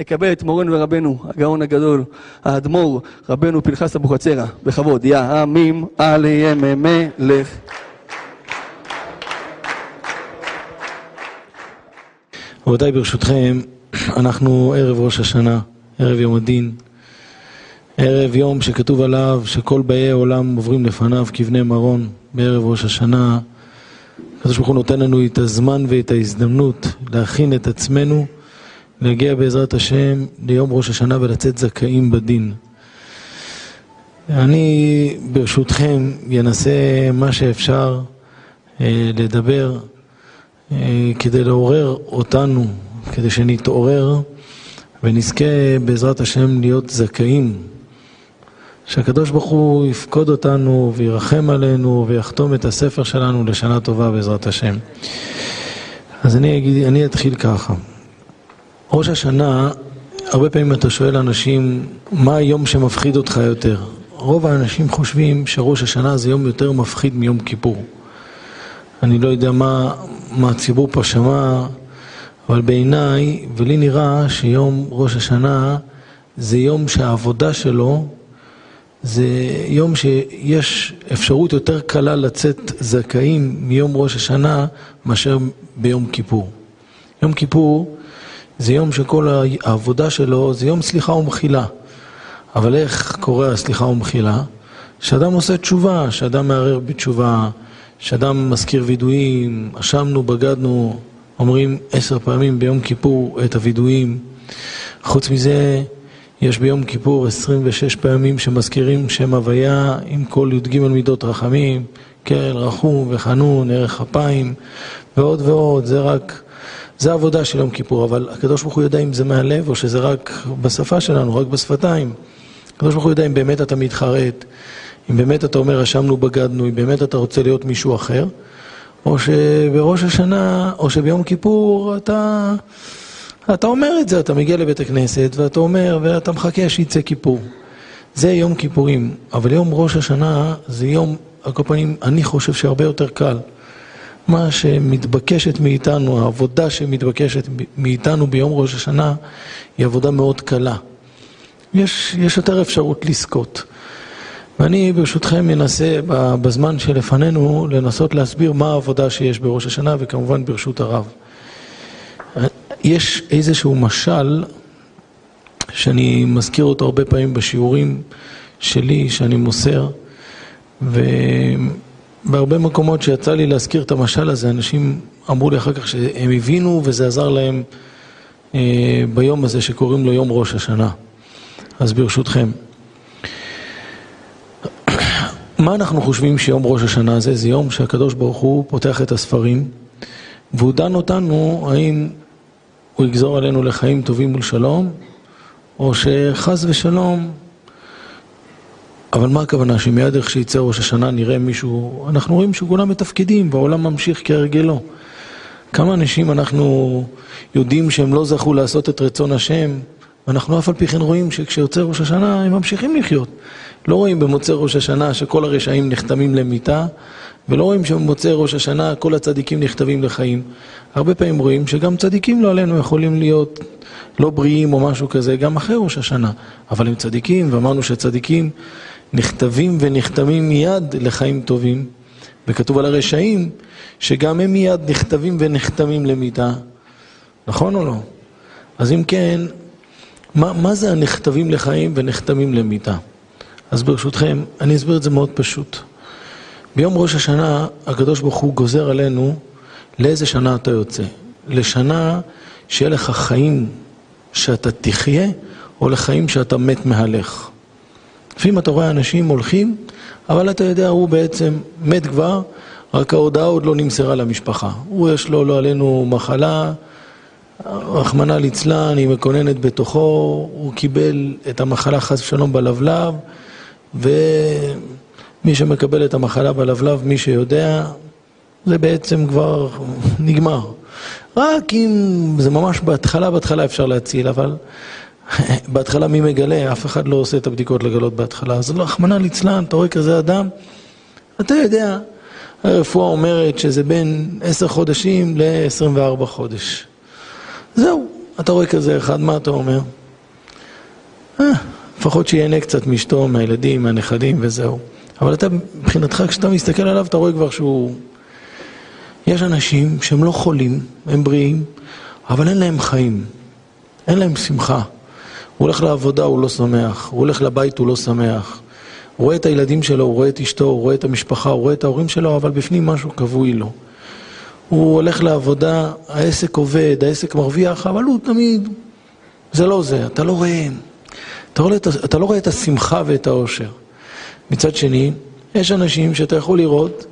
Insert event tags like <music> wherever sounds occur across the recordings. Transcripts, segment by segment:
נקבל את מורנו ורבנו, הגאון הגדול, האדמו"ר, רבנו פנחס אבוחצירא, בכבוד, יא עמים עלי מלך. רבותיי, ברשותכם, אנחנו ערב ראש השנה, ערב יום הדין, ערב יום שכתוב עליו שכל באי העולם עוברים לפניו כבני מרון בערב ראש השנה. הקדוש ברוך הוא נותן לנו את הזמן ואת ההזדמנות להכין את עצמנו, להגיע בעזרת השם ליום ראש השנה ולצאת זכאים בדין. אני ברשותכם אנסה מה שאפשר אה, לדבר אה, כדי לעורר אותנו, כדי שנתעורר ונזכה בעזרת השם להיות זכאים שהקדוש ברוך הוא יפקוד אותנו וירחם עלינו ויחתום את הספר שלנו לשנה טובה בעזרת השם. אז אני, אגיד, אני אתחיל ככה. ראש השנה, הרבה פעמים אתה שואל אנשים, מה היום שמפחיד אותך יותר? רוב האנשים חושבים שראש השנה זה יום יותר מפחיד מיום כיפור. אני לא יודע מה, מה הציבור פה שמע, אבל בעיניי, ולי נראה שיום ראש השנה זה יום שהעבודה שלו זה יום שיש אפשרות יותר קלה לצאת זכאים מיום ראש השנה מאשר ביום כיפור. יום כיפור זה יום שכל העבודה שלו זה יום סליחה ומחילה. אבל איך קורה הסליחה ומחילה? שאדם עושה תשובה, שאדם מערער בתשובה, שאדם מזכיר וידויים, אשמנו, בגדנו, אומרים עשר פעמים ביום כיפור את הוידויים. חוץ מזה, יש ביום כיפור 26 פעמים שמזכירים שם הוויה עם כל י"ג מידות רחמים, קרל, רחום וחנון, ערך אפיים ועוד ועוד, זה רק, זה העבודה של יום כיפור, אבל הקדוש ברוך הוא יודע אם זה מהלב או שזה רק בשפה שלנו, רק בשפתיים. הקדוש ברוך הוא יודע אם באמת אתה מתחרט, אם באמת אתה אומר אשמנו בגדנו, אם באמת אתה רוצה להיות מישהו אחר, או שבראש השנה, או שביום כיפור אתה... אתה אומר את זה, אתה מגיע לבית הכנסת ואתה אומר, ואתה מחכה שיצא כיפור. זה יום כיפורים, אבל יום ראש השנה זה יום, על כל פנים, אני חושב שהרבה יותר קל. מה שמתבקשת מאיתנו, העבודה שמתבקשת מאיתנו ביום ראש השנה, היא עבודה מאוד קלה. יש, יש יותר אפשרות לזכות. ואני ברשותכם אנסה בזמן שלפנינו לנסות להסביר מה העבודה שיש בראש השנה, וכמובן ברשות הרב. יש איזשהו משל שאני מזכיר אותו הרבה פעמים בשיעורים שלי, שאני מוסר, ובהרבה מקומות שיצא לי להזכיר את המשל הזה, אנשים אמרו לי אחר כך שהם הבינו וזה עזר להם אה, ביום הזה שקוראים לו יום ראש השנה. אז ברשותכם. <clears throat> מה אנחנו חושבים שיום ראש השנה הזה? זה יום שהקדוש ברוך הוא פותח את הספרים והוא דן אותנו האם הוא יגזור עלינו לחיים טובים ולשלום, או שחס ושלום, אבל מה הכוונה? שמיד איך שיצא ראש השנה נראה מישהו, אנחנו רואים שכולם מתפקדים והעולם ממשיך כהרגלו. כמה אנשים אנחנו יודעים שהם לא זכו לעשות את רצון השם, ואנחנו אף על פי כן רואים שכשיוצא ראש השנה הם ממשיכים לחיות. לא רואים במוצא ראש השנה שכל הרשעים נחתמים למיתה, ולא רואים שבמוצאי ראש השנה כל הצדיקים נכתבים לחיים. הרבה פעמים רואים שגם צדיקים לא עלינו יכולים להיות לא בריאים או משהו כזה, גם אחרי ראש השנה. אבל הם צדיקים, ואמרנו שצדיקים נכתבים ונחתמים מיד לחיים טובים. וכתוב על הרשעים שגם הם מיד נכתבים ונחתמים למיתה. נכון או לא? אז אם כן, מה, מה זה הנכתבים לחיים ונחתמים למיתה? אז ברשותכם, אני אסביר את זה מאוד פשוט. ביום ראש השנה הקדוש ברוך הוא גוזר עלינו לאיזה שנה אתה יוצא. לשנה שיהיה לך חיים שאתה תחיה, או לחיים שאתה מת מהלך. לפעמים אתה רואה אנשים הולכים, אבל אתה יודע, הוא בעצם מת כבר, רק ההודעה עוד לא נמסרה למשפחה. הוא יש לו, לא עלינו, מחלה, רחמנא ליצלן, היא מקוננת בתוכו, הוא קיבל את המחלה חס ושלום בלבלב, ו... מי שמקבל את המחלה בלבלב, מי שיודע, זה בעצם כבר נגמר. רק אם זה ממש בהתחלה, בהתחלה אפשר להציל, אבל <laughs> בהתחלה מי מגלה? אף אחד לא עושה את הבדיקות לגלות בהתחלה. אז רחמנא ליצלן, אתה רואה כזה אדם, אתה יודע, הרפואה אומרת שזה בין עשר חודשים ל-24 חודש. זהו, אתה רואה כזה אחד, מה אתה אומר? אה, לפחות שיהנה קצת מאשתו, מהילדים, מהנכדים וזהו. אבל אתה, מבחינתך, כשאתה מסתכל עליו, אתה רואה כבר שהוא... יש אנשים שהם לא חולים, הם בריאים, אבל אין להם חיים, אין להם שמחה. הוא הולך לעבודה, הוא לא שמח, הוא הולך לבית, הוא לא שמח. הוא רואה את הילדים שלו, הוא רואה את אשתו, הוא רואה את המשפחה, הוא רואה את ההורים שלו, אבל בפנים משהו כבוי לו. הוא הולך לעבודה, העסק עובד, העסק מרוויח, אבל הוא תמיד... זה לא זה, אתה לא רואה... אתה, רואה, אתה לא רואה את השמחה ואת האושר. מצד שני, יש אנשים שאתה יכול לראות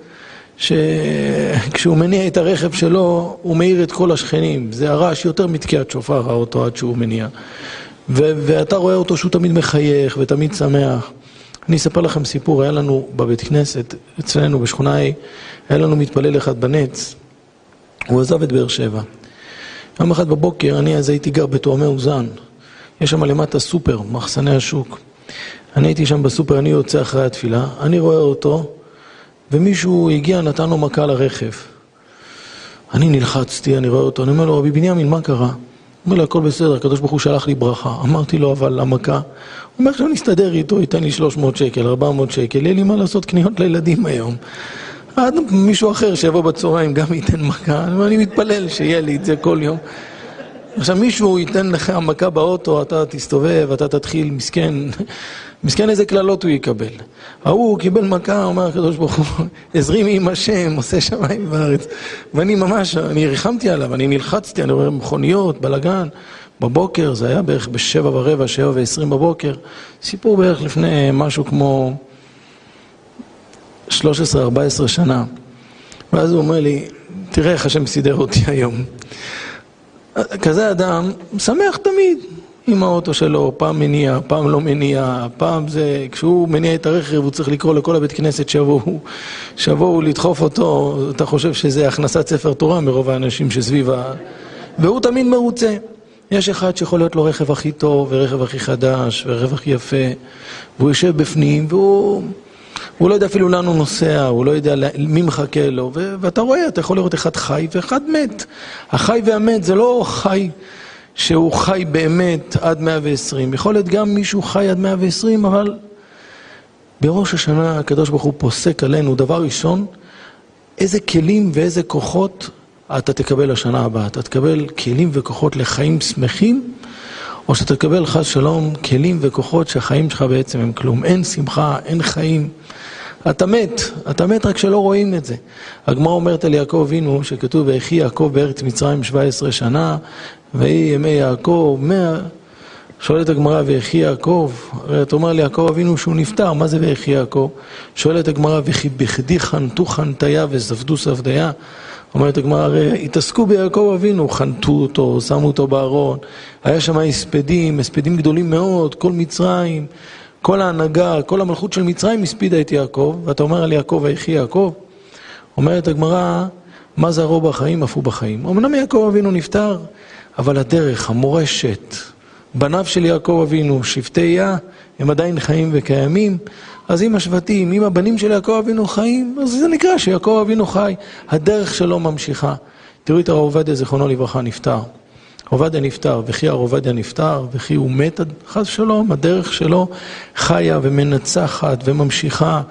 שכשהוא <laughs> מניע את הרכב שלו, הוא מאיר את כל השכנים. זה הרעש יותר מתקיעת שופר, האוטו עד שהוא מניע. ואתה רואה אותו שהוא תמיד מחייך ותמיד שמח. אני אספר לכם סיפור, היה לנו בבית כנסת, אצלנו בשכונה היה לנו מתפלל אחד בנץ, הוא עזב את באר שבע. יום אחד בבוקר, אני אז הייתי גר בתואמי אוזן, יש שם למטה סופר, מחסני השוק. אני הייתי שם בסופר, אני יוצא אחרי התפילה, אני רואה אותו, ומישהו הגיע, נתן לו מכה לרכב. אני נלחצתי, אני רואה אותו, אני אומר לו, רבי בנימין, מה קרה? אומר לי, הכל בסדר, הקדוש ברוך הוא שלח לי ברכה. אמרתי לו, אבל המכה? הוא אומר, עכשיו נסתדר איתו, ייתן לי 300 שקל, 400 שקל, יהיה לי מה לעשות קניות לילדים היום. עד מישהו אחר שיבוא בצהריים גם ייתן מכה, ואני מתפלל שיהיה לי את זה כל יום. עכשיו מישהו ייתן לך מכה באוטו, אתה תסתובב, אתה תתחיל, מסכן, <laughs> מסכן איזה קללות הוא יקבל. ההוא קיבל מכה, אומר הקדוש ברוך הוא, עזרי מי עם השם, עושה שמיים וארץ. ואני ממש, אני ריחמתי עליו, אני נלחצתי, אני רואה מכוניות, בלאגן. בבוקר, זה היה בערך בשבע ורבע, שבע ועשרים בבוקר. סיפור בערך לפני משהו כמו 13-14 שנה. ואז הוא אומר לי, תראה איך השם סידר אותי היום. כזה אדם שמח תמיד עם האוטו שלו, פעם מניע, פעם לא מניע, פעם זה... כשהוא מניע את הרכב הוא צריך לקרוא לכל הבית כנסת שיבואו, שיבואו לדחוף אותו, אתה חושב שזה הכנסת ספר תורה מרוב האנשים שסביב ה... והוא תמיד מרוצה. יש אחד שיכול להיות לו רכב הכי טוב, ורכב הכי חדש, ורכב הכי יפה, והוא יושב בפנים, והוא... הוא לא יודע אפילו לאן הוא נוסע, הוא לא יודע מי מחכה לו, ואתה רואה, אתה יכול לראות אחד חי ואחד מת. החי והמת זה לא חי שהוא חי באמת עד 120, יכול להיות גם מישהו חי עד 120, אבל בראש השנה הקדוש ברוך הוא פוסק עלינו, דבר ראשון, איזה כלים ואיזה כוחות אתה תקבל לשנה הבאה. אתה תקבל כלים וכוחות לחיים שמחים, או שאתה תקבל חס שלום כלים וכוחות שהחיים שלך בעצם הם כלום. אין שמחה, אין חיים. אתה מת, אתה מת רק שלא רואים את זה. הגמרא אומרת על יעקב אבינו, שכתוב, ויחי יעקב בארץ מצרים 17 שנה, ויהי ימי יעקב 100... שואלת הגמרא, ויחי יעקב, הרי אתה אומר ליעקב אבינו שהוא נפטר, מה זה ויחי יעקב? שואלת הגמרא, וכי בכדי חנתו חנתיה וזבדו סבדיה? אומרת הגמרא, הרי התעסקו ביעקב אבינו, חנתו אותו, שמו אותו בארון, היה שם הספדים, הספדים גדולים מאוד, כל מצרים, כל ההנהגה, כל המלכות של מצרים הספידה את יעקב, ואתה אומר על יעקב ויחי יעקב, אומרת הגמרא, מה זה הרוב בחיים, אף הוא בחיים. אמנם יעקב אבינו נפטר, אבל הדרך, המורשת, בניו של יעקב אבינו, שבטי יה, הם עדיין חיים וקיימים, אז אם השבטים, אם הבנים של יעקב אבינו חיים, אז זה נקרא שיעקב אבינו חי, הדרך שלו ממשיכה. תראו את הרב עובדיה, זיכרונו לברכה, נפטר. עובדיה נפטר, וכי הרב עובדיה נפטר, וכי הוא מת, חס ושלום, הדרך שלו חיה ומנצחת וממשיכה,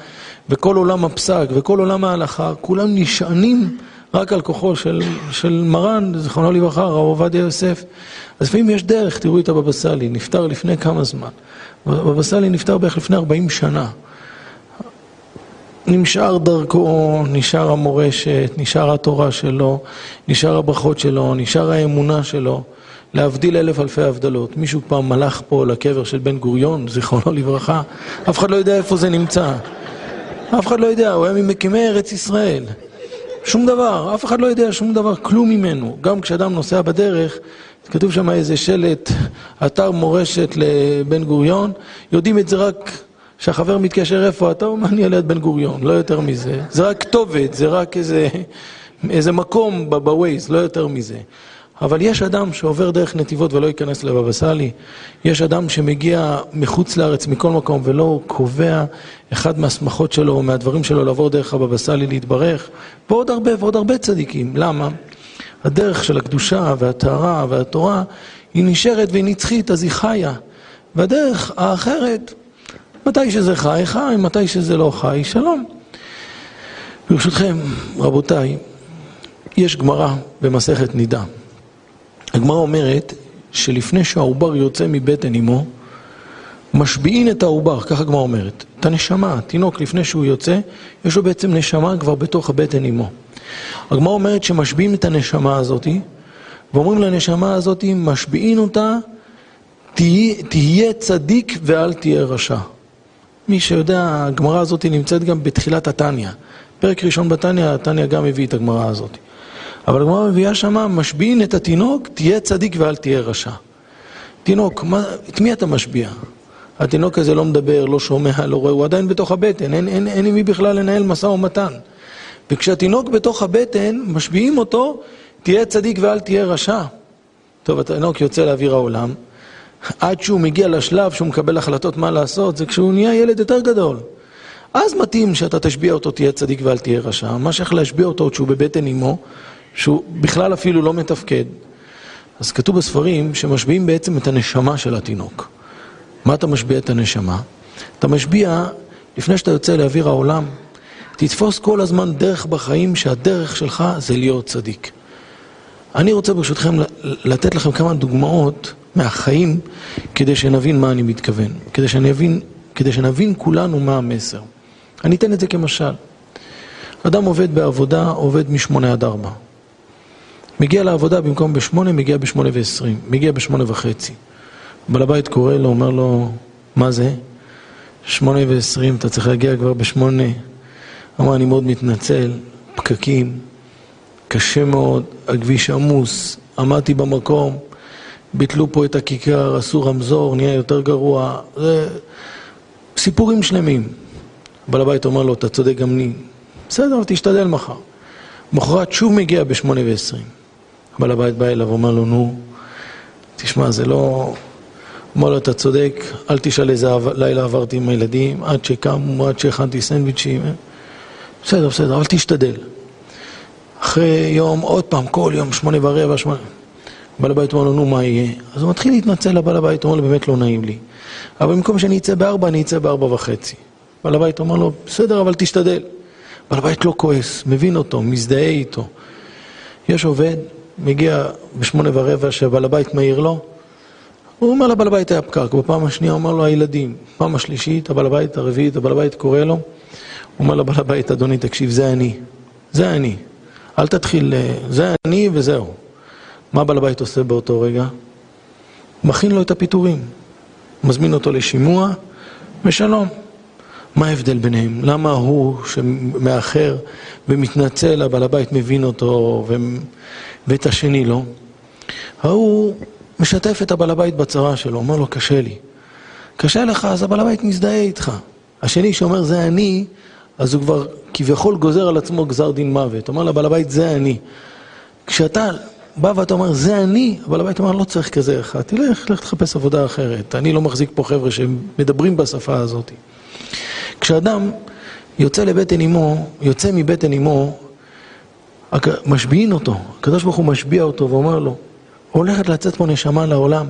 וכל עולם הפסק וכל עולם ההלכה, כולם נשענים רק על כוחו של, של מרן, זיכרונו לברכה, הרב עובדיה יוסף. אז לפעמים יש דרך, תראו את הבבא סאלי, נפטר לפני כמה זמן. הבבא סאלי נפטר בערך לפני 40 שנה. נשאר דרכו, נשאר המורשת, נשאר התורה שלו, נשאר הברכות שלו, נשאר האמונה שלו, להבדיל אלף אלפי הבדלות. מישהו פעם מלך פה לקבר של בן גוריון, זיכרונו לברכה, אף אחד לא יודע איפה זה נמצא. אף אחד לא יודע, הוא היה ממקימי ארץ ישראל. שום דבר, אף אחד לא יודע שום דבר, כלום ממנו. גם כשאדם נוסע בדרך, כתוב שם איזה שלט, אתר מורשת לבן גוריון, יודעים את זה רק כשהחבר מתקשר איפה אתה, הוא אומר אני ליד בן גוריון, לא יותר מזה. זה רק כתובת, זה רק איזה, איזה מקום בווייז, לא יותר מזה. אבל יש אדם שעובר דרך נתיבות ולא ייכנס לבבא סאלי, יש אדם שמגיע מחוץ לארץ, מכל מקום, ולא קובע אחד מהסמכות שלו או מהדברים שלו לעבור דרך הבבא סאלי להתברך, ועוד הרבה ועוד הרבה צדיקים. למה? הדרך של הקדושה והטהרה והתורה היא נשארת והיא נצחית, אז היא חיה. והדרך האחרת, מתי שזה חי, חי, מתי שזה לא חי, שלום. ברשותכם, רבותיי, יש גמרא במסכת נידה. הגמרא אומרת שלפני שהעובר יוצא מבטן אמו, משביעין את העובר, ככה הגמרא אומרת. את הנשמה, התינוק לפני שהוא יוצא, יש לו בעצם נשמה כבר בתוך הבטן אמו. הגמרא אומרת שמשביעים את הנשמה הזאתי, ואומרים לנשמה הזאתי, משביעין אותה, תהיה, תהיה צדיק ואל תהיה רשע. מי שיודע, הגמרא הזאת נמצאת גם בתחילת התניא. פרק ראשון בתניא, התניא גם הביא את הגמרא הזאת. אבל הגמרא מביאה שמה, משביעין את התינוק, תהיה צדיק ואל תהיה רשע. תינוק, מה, את מי אתה משביע? התינוק הזה לא מדבר, לא שומע, לא רואה, הוא עדיין בתוך הבטן, אין, אין, אין עם מי בכלל לנהל משא ומתן. וכשהתינוק בתוך הבטן, משביעים אותו, תהיה צדיק ואל תהיה רשע. טוב, התינוק יוצא לאוויר העולם, עד שהוא מגיע לשלב שהוא מקבל החלטות מה לעשות, זה כשהוא נהיה ילד יותר גדול. אז מתאים שאתה תשביע אותו, תהיה צדיק ואל תהיה רשע. מה שייך להשביע אותו כשהוא בבטן אמו, שהוא בכלל אפילו לא מתפקד. אז כתוב בספרים שמשביעים בעצם את הנשמה של התינוק. מה אתה משביע את הנשמה? אתה משביע, לפני שאתה יוצא לאוויר העולם, תתפוס כל הזמן דרך בחיים שהדרך שלך זה להיות צדיק. אני רוצה ברשותכם לתת לכם כמה דוגמאות מהחיים כדי שנבין מה אני מתכוון, כדי, שנבין, כדי שנבין כולנו מה המסר. אני אתן את זה כמשל. אדם עובד בעבודה, עובד משמונה עד ארבע. מגיע לעבודה במקום בשמונה, מגיע בשמונה ועשרים, מגיע בשמונה וחצי. בעל הבית קורא לו, אומר לו, מה זה? שמונה ועשרים, אתה צריך להגיע כבר בשמונה. אמר, אני מאוד מתנצל, פקקים, קשה מאוד, הכביש עמוס, עמדתי במקום, ביטלו פה את הכיכר, עשו רמזור, נהיה יותר גרוע, זה סיפורים שלמים. בעל הבית אומר לו, אתה צודק גם אני. בסדר, תשתדל מחר. מחרת שוב מגיע בשמונה ועשרים. בעל הבית בא אליו ואומר לו, נו, תשמע, זה לא... אמר לו, אתה צודק, אל תשאל איזה לילה עברתי עם הילדים, עד שקמו, עד שהכנתי סנדוויצ'ים. בסדר, בסדר, אבל תשתדל. אחרי יום, עוד פעם, כל יום, שמונה ורבע, שמונה... בעל הבית אומר לו, נו, מה יהיה? אז הוא מתחיל להתנצל לבעל הבית, הוא אומר לו, באמת לא נעים לי. אבל במקום שאני אצא בארבע, אני אצא בארבע וחצי. בעל הבית אומר לו, בסדר, אבל תשתדל. בעל הבית לא כועס, מבין אותו, מזדהה איתו. יש עובד, מגיע בשמונה ורבע שבעל הבית מעיר לו, הוא אומר לבעל הבית היה פקק, בפעם השנייה אומר לו הילדים, פעם השלישית, הבעל הבית הרביעית, הבעל הבית קורא לו, הוא אומר לבעל הבית, אדוני תקשיב, זה אני, זה אני, אל תתחיל, זה אני וזהו. מה בעל הבית עושה באותו רגע? מכין לו את הפיטורים, מזמין אותו לשימוע, ושלום. מה ההבדל ביניהם? למה הוא שמאחר ומתנצל, הבעל הבית מבין אותו, ו... ואת השני לא? ההוא משתף את הבעל הבית בצרה שלו, אומר לו, קשה לי. קשה לך, אז הבעל הבית מזדהה איתך. השני שאומר, זה אני, אז הוא כבר כביכול גוזר על עצמו גזר דין מוות. אומר לבעל הבית, זה אני. כשאתה בא ואתה אומר, זה אני, הבעל הבית אומר, לא צריך כזה אחד, תלך, לך תחפש עבודה אחרת. אני לא מחזיק פה חבר'ה שמדברים בשפה הזאת. כשאדם יוצא לבטן אמו, יוצא מבטן אמו, משביעים אותו, הקדוש ברוך הוא משביע אותו ואומר לו, הולכת לצאת פה נשמה לעולם,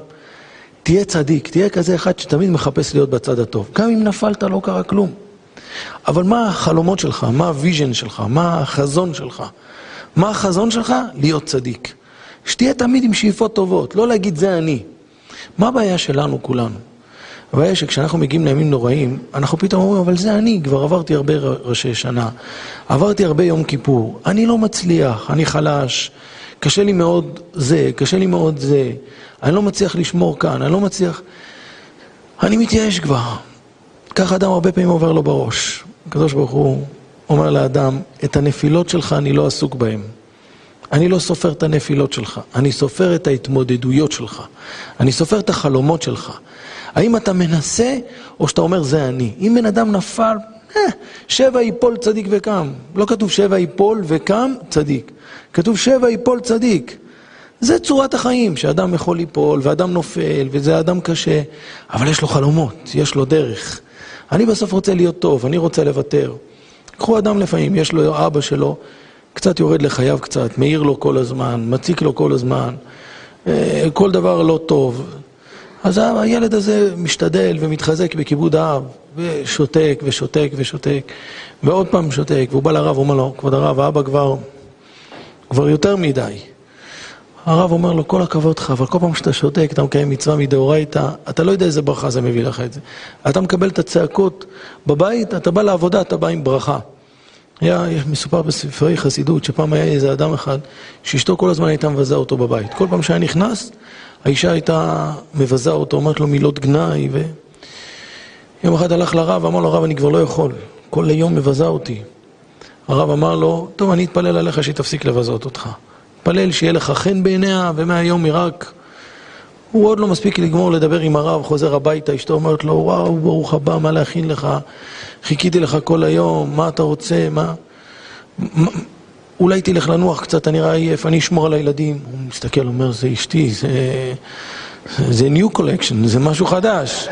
תהיה צדיק, תהיה כזה אחד שתמיד מחפש להיות בצד הטוב. גם אם נפלת לא קרה כלום. אבל מה החלומות שלך, מה ה vision שלך, מה החזון שלך? מה החזון שלך? להיות צדיק. שתהיה תמיד עם שאיפות טובות, לא להגיד זה אני. מה הבעיה שלנו כולנו? הבעיה שכשאנחנו מגיעים לימים נוראים, אנחנו פתאום אומרים, אבל זה אני, כבר עברתי הרבה ראשי שנה, עברתי הרבה יום כיפור, אני לא מצליח, אני חלש, קשה לי מאוד זה, קשה לי מאוד זה, אני לא מצליח לשמור כאן, אני לא מצליח... אני מתייאש כבר. ככה אדם הרבה פעמים עובר לו בראש. הקדוש ברוך הוא אומר לאדם, את הנפילות שלך אני לא עסוק בהן. אני לא סופר את הנפילות שלך, אני סופר את ההתמודדויות שלך, אני סופר את החלומות שלך. האם אתה מנסה, או שאתה אומר זה אני? אם בן אדם נפל, אה, שבע יפול צדיק וקם. לא כתוב שבע יפול וקם צדיק. כתוב שבע יפול צדיק. זה צורת החיים, שאדם יכול ליפול, ואדם נופל, וזה אדם קשה, אבל יש לו חלומות, יש לו דרך. אני בסוף רוצה להיות טוב, אני רוצה לוותר. קחו אדם לפעמים, יש לו אבא שלו, קצת יורד לחייו קצת, מעיר לו כל הזמן, מציק לו כל הזמן. אה, כל דבר לא טוב. אז הילד הזה משתדל ומתחזק בכיבוד האב, ושותק ושותק ושותק, ועוד פעם שותק, והוא בא לרב, אומר לו, כבוד הרב, האבא כבר, כבר יותר מדי. הרב אומר לו, כל הכבוד לך, אבל כל פעם שאתה שותק, אתה מקיים מצווה מדאורייתא, אתה לא יודע איזה ברכה זה מביא לך את זה. אתה מקבל את הצעקות בבית, אתה בא לעבודה, אתה בא עם ברכה. היה, מסופר בספרי חסידות, שפעם היה איזה אדם אחד, שאשתו כל הזמן הייתה מבזה אותו בבית. כל פעם שהיה נכנס, האישה הייתה מבזה אותו, אומרת לו מילות גנאי, ו... יום אחד הלך לרב, אמר לו, הרב, אני כבר לא יכול, כל היום מבזה אותי. הרב אמר לו, טוב, אני אתפלל עליך שהיא תפסיק לבזות אותך. תתפלל שיהיה לך חן בעיניה, ומהיום היא רק... הוא עוד לא מספיק לגמור לדבר עם הרב, חוזר הביתה, אשתו אומרת לו, וואו, ברוך הבא, מה להכין לך? חיכיתי לך כל היום, מה אתה רוצה, מה... אולי תלך לנוח קצת, אני נראה עייף, אני אשמור על הילדים. הוא מסתכל, אומר, זה אשתי, זה... זה new collection, זה משהו חדש.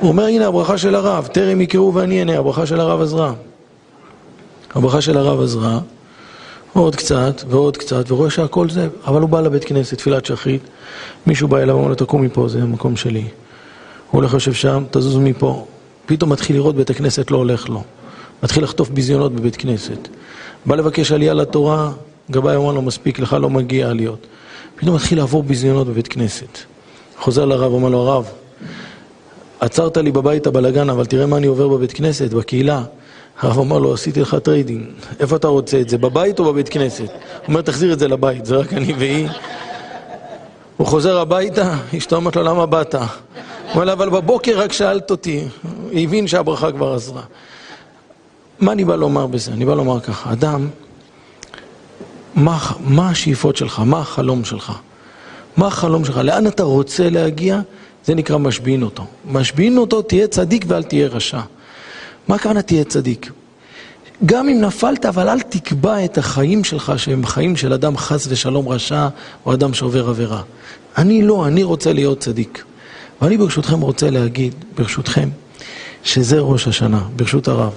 הוא אומר, הנה הברכה של הרב, טרם יקראו ואני אענה, הברכה של הרב עזרא. הברכה של הרב עזרא, עוד קצת ועוד קצת, ורואה שהכל זה, אבל הוא בא לבית כנסת, תפילת שחרית, מישהו בא אליו, אומר לו, תקום מפה, זה המקום שלי. הוא הולך יושב שם, תזוז מפה. פתאום מתחיל לראות בית הכנסת לא הולך לו. מתחיל לחטוף ביזיונות בבית כנסת. בא לבקש עלייה לתורה, גבאי אמר לו, מספיק, לך לא מגיע עליות. פתאום מתחיל לעבור ביזיונות בבית כנסת. חוזר לרב, אומר לו, הרב, עצרת לי בבית הבלגן, אבל תראה מה אני עובר בבית כנסת, בקהילה. הרב אמר לו, עשיתי לך trading, איפה אתה רוצה את זה, בבית או בבית כנסת? הוא אומר, תחזיר את זה לבית, זה רק אני והיא. הוא חוזר הביתה, אשתו אומרת לו, למה באת? לה, אבל בבוקר רק שאלת אותי. הבין שהברכה כבר עזרה. מה אני בא לומר בזה? אני בא לומר ככה, אדם, מה, מה השאיפות שלך? מה החלום שלך? מה החלום שלך? לאן אתה רוצה להגיע? זה נקרא משביעים אותו. משבין אותו, תהיה צדיק ואל תהיה רשע. מה הכוונה תהיה צדיק? גם אם נפלת, אבל אל תקבע את החיים שלך שהם חיים של אדם חס ושלום רשע או אדם שעובר עבירה. אני לא, אני רוצה להיות צדיק. ואני ברשותכם רוצה להגיד, ברשותכם, שזה ראש השנה, ברשות הרב.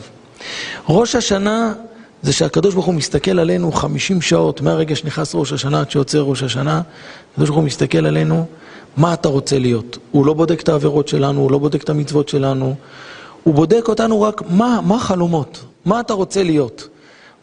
ראש השנה זה שהקדוש ברוך הוא מסתכל עלינו 50 שעות מהרגע שנכנס ראש השנה עד שיוצא ראש השנה, הקדוש ברוך הוא מסתכל עלינו, מה אתה רוצה להיות? הוא לא בודק את העבירות שלנו, הוא לא בודק את המצוות שלנו, הוא בודק אותנו רק מה, מה החלומות, מה אתה רוצה להיות.